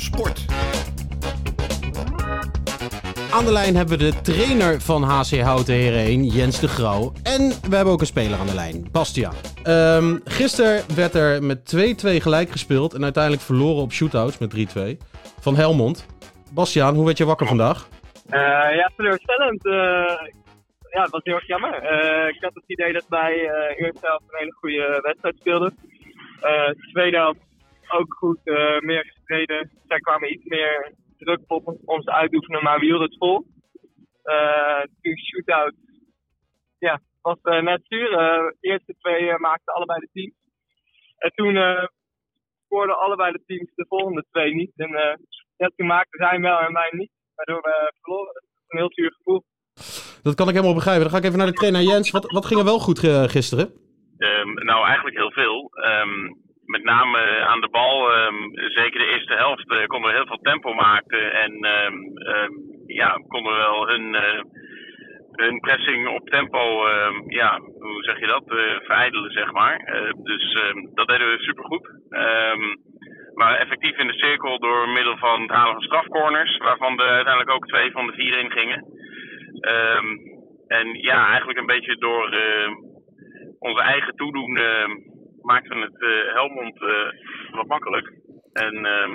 Sport. Aan de lijn hebben we de trainer van HC Houten Heren Jens de Grauw. En we hebben ook een speler aan de lijn, Bastiaan. Um, gisteren werd er met 2-2 gelijk gespeeld en uiteindelijk verloren op shootouts met 3-2 van Helmond. Bastiaan, hoe werd je wakker vandaag? Uh, ja, teleurstellend. Uh, ja, het was heel erg jammer. Uh, ik had het idee dat wij uh, eerst zelf een hele goede wedstrijd speelden. tweede helft ook goed, meer gestreden. Zij kwamen iets meer druk op ons uitoefenen, maar we hielden het vol. toen shootout, ja, was net zuur. de eerste twee maakten allebei de teams. En toen scoorden allebei de teams de volgende twee niet. En ja, toen maakten zij wel en wij niet. Waardoor we verloren. Dat is een heel zuur gevoel. Dat kan ik helemaal begrijpen. Dan ga ik even naar de trainer Jens. Wat, wat ging er wel goed gisteren? Um, nou, eigenlijk heel veel. Um, met name aan de bal, um, zeker de eerste helft, uh, konden we heel veel tempo maken. En ja, konden we wel hun, uh, hun pressing op tempo, ja, hoe zeg je dat, verijdelen, zeg maar. dus dat deden we supergoed. maar effectief in de cirkel door middel van het halen van strafcorners, waarvan er uiteindelijk ook twee van de vier in gingen. En ja, eigenlijk een beetje door onze eigen toedoen maakten het uh, Helmond wat makkelijk. En ehm,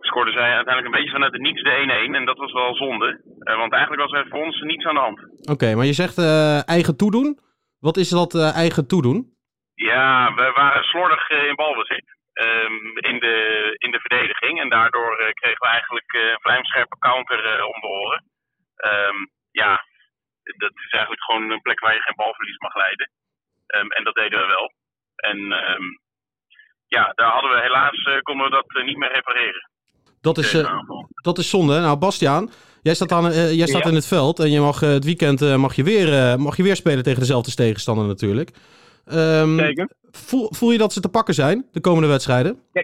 scoorden zij uiteindelijk een beetje vanuit de niets de 1-1. En dat was wel zonde. want eigenlijk was er voor ons niets aan de hand. Oké, maar je zegt eigen toedoen. Wat is dat eigen toedoen? Ja, we waren slordig in balbezit. Um, in, de, in de verdediging. En daardoor kregen we eigenlijk een vlijmscherpe counter om de oren. Um, ja, dat is eigenlijk gewoon een plek waar je geen balverlies mag leiden. Um, en dat deden we wel. En um, ja, daar hadden we helaas, uh, konden we dat uh, niet meer repareren. Dat is, uh, dat is zonde. Nou, Bastiaan, jij staat, aan, jij staat ja. in het veld en je mag het weekend mag je weer, mag je weer spelen tegen dezelfde tegenstander natuurlijk. Um, Zeker. Voel, voel je dat ze te pakken zijn, de komende wedstrijden? Ja,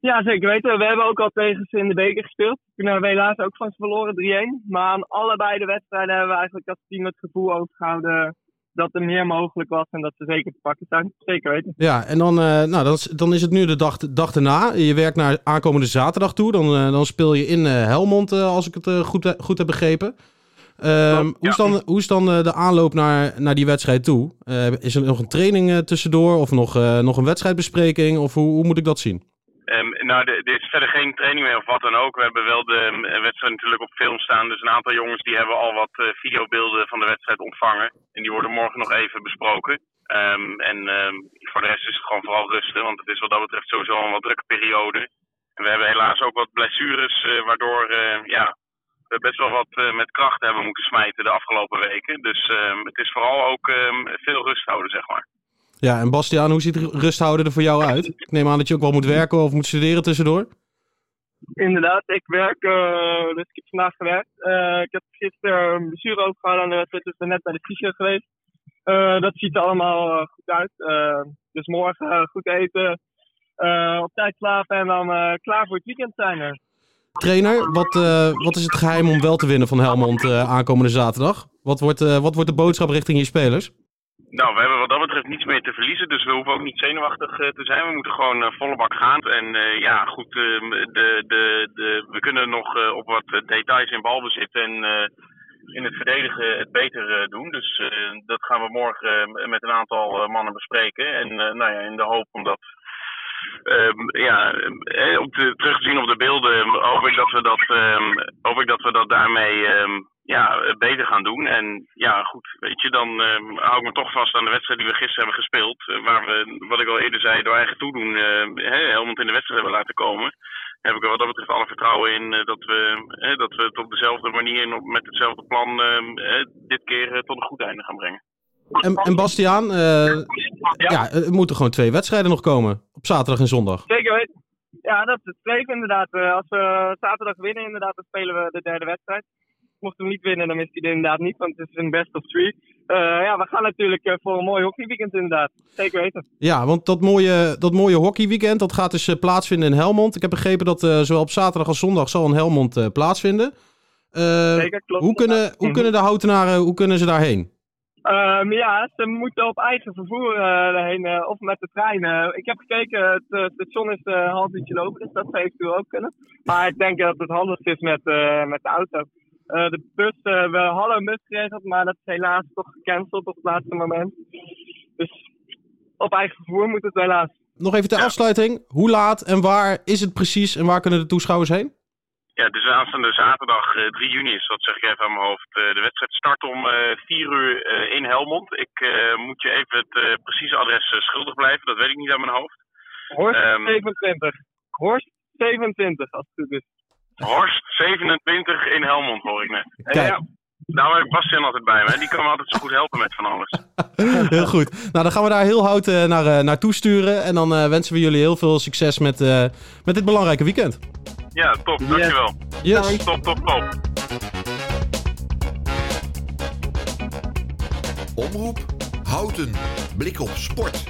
ja, zeker weten. We hebben ook al tegen ze in de beker gespeeld. Toen hebben we helaas ook van ze verloren 3-1. Maar aan allebei de wedstrijden hebben we eigenlijk als team het gevoel overgehouden dat er meer mogelijk was en dat ze zeker te pakken zijn. Zeker weten. Ja, en dan, uh, nou, dan, is, dan is het nu de dag, dag erna. Je werkt naar aankomende zaterdag toe. Dan, uh, dan speel je in uh, Helmond, als ik het goed, goed heb begrepen. Um, hoe, is dan, hoe is dan de aanloop naar, naar die wedstrijd toe? is er nog een training tussendoor of nog, nog een wedstrijdbespreking? Of hoe, hoe moet ik dat zien? Um, nou, er is verder geen training meer of wat dan ook. We hebben wel de um, wedstrijd natuurlijk op film staan. Dus een aantal jongens die hebben al wat uh, videobeelden van de wedstrijd ontvangen. En die worden morgen nog even besproken. Um, en voor de rest is het gewoon vooral rusten. Want het is wat dat betreft sowieso een wat drukke periode. En we hebben helaas ook wat blessures. Uh, waardoor ja, we best wel wat met kracht hebben moeten smijten de afgelopen weken. Dus het is vooral ook veel rust houden, zeg maar. Ja, en Bastiaan, hoe ziet rusthouden er voor jou uit? Ik neem aan dat je ook wel moet werken of moet studeren tussendoor. Inderdaad, ik werk, uh, dus ik heb vandaag gewerkt. Uh, ik heb gisteren een blessure overgehouden aan de wedstrijd, dus ben net bij de fysio geweest. Uh, dat ziet er allemaal goed uit. dus morgen goed eten, op tijd slapen en dan klaar voor het weekend zijn. Trainer, wat, wat is het geheim om wel te winnen van Helmond aankomende zaterdag? Wat wordt, wat wordt de boodschap richting je spelers? Nou, we hebben wat dat betreft niets meer te verliezen, dus we hoeven ook niet zenuwachtig uh, te zijn. We moeten gewoon uh, volle bak gaan. En uh, ja, goed, ehm, de, de, de, we kunnen nog op wat details in balbezit en in het verdedigen het beter doen. Dus dat gaan we morgen met een aantal mannen bespreken. En nou ja, in de hoop om dat Um, ja, om te, terug te zien op de beelden, hoop ik dat we dat, um, hoop ik dat, we dat daarmee um, ja, beter gaan doen. En ja, goed, weet je, dan uh, hou ik me toch vast aan de wedstrijd die we gisteren hebben gespeeld. Uh, waar we, wat ik al eerder zei, door eigen toedoen uh, Helmond in de wedstrijd hebben laten komen. Heb ik er wat dat betreft alle vertrouwen in dat, we, dat we het op dezelfde manier en op, met hetzelfde plan dit keer tot een goed einde gaan brengen. En, en Bastiaan, ja. ja, er moeten gewoon twee wedstrijden nog komen. Op zaterdag en zondag. Zeker weten. Ja, dat is het inderdaad. Als we zaterdag winnen, inderdaad, dan spelen we de derde wedstrijd mochten we niet winnen, dan is hij er inderdaad niet, want het is een best of three. Uh, ja, we gaan natuurlijk uh, voor een mooi hockeyweekend inderdaad. Zeker weten. Ja, want dat mooie, dat mooie hockeyweekend, dat gaat dus uh, plaatsvinden in Helmond. Ik heb begrepen dat zowel op zaterdag als zondag zal in Helmond plaatsvinden. Zeker, klopt. Hoe kunnen, hoe kunnen de houtenaren, hoe kunnen ze daarheen? Um, ja, ze moeten op eigen vervoer heen of met de trein. Ik heb gekeken, het station is een half uurtje lopen, dus dat zou eventueel ook kunnen. Maar ik denk dat het handigst is met, met de auto. De bus, we hadden een bus geregeld, maar dat is helaas toch gecanceld op het laatste moment. Dus op eigen vervoer moet het helaas. Nog even ter afsluiting. Hoe laat en waar is het precies en waar kunnen de toeschouwers heen? Ja, dus aanstaande zaterdag uh, 3 juni is, dat zeg ik even aan mijn hoofd. Uh, de wedstrijd start om uh, 4 uur uh, in Helmond. Ik moet je even het precieze adres schuldig blijven, dat weet ik niet aan mijn hoofd. Horst um, 27. Horst 27, als het goed is. Horst 27 in Helmond, hoor ik net. Kijk. Ja, nou heb ik Bastian altijd bij me. Die kan me altijd zo goed helpen met van alles. heel goed. Nou, dan gaan we daar heel hout uh, naar, uh, naartoe sturen. En dan uh, wensen we jullie heel veel succes met, met dit belangrijke weekend. Ja, top. Dankjewel. Yes. Top, top, top. Omroep Houten. Blik op sport.